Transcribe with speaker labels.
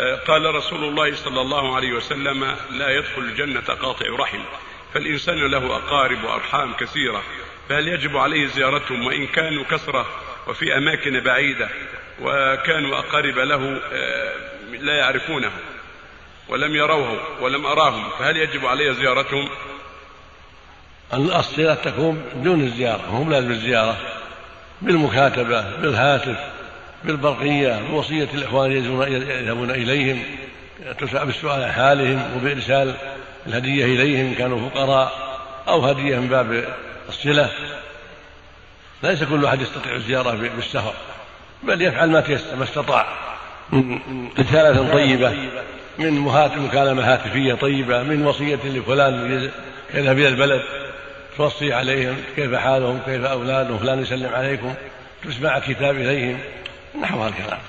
Speaker 1: قال رسول الله صلى الله عليه وسلم لا يدخل الجنة قاطع رحم فالإنسان له أقارب وأرحام كثيرة فهل يجب عليه زيارتهم وإن كانوا كثرة وفي أماكن بعيدة وكانوا أقارب له آه، لا يعرفونه ولم يروه ولم أراهم فهل يجب علي زيارتهم؟
Speaker 2: الصلة تكون دون الزيارة هم لازم الزيارة بالمكاتبة بالهاتف بالبرقية بوصية الإخوان يذهبون إليهم بالسؤال عن حالهم وبإرسال الهدية إليهم كانوا فقراء أو هدية من باب الصلة. ليس كل أحد يستطيع الزيارة بالسفر بل يفعل ما ما استطاع. من رسالة طيبة من مكالمة هاتفية طيبة من وصية لفلان يذهب إلى البلد توصي عليهم كيف حالهم كيف أولادهم فلان يسلم عليكم تسمع كتاب إليهم. 那我来了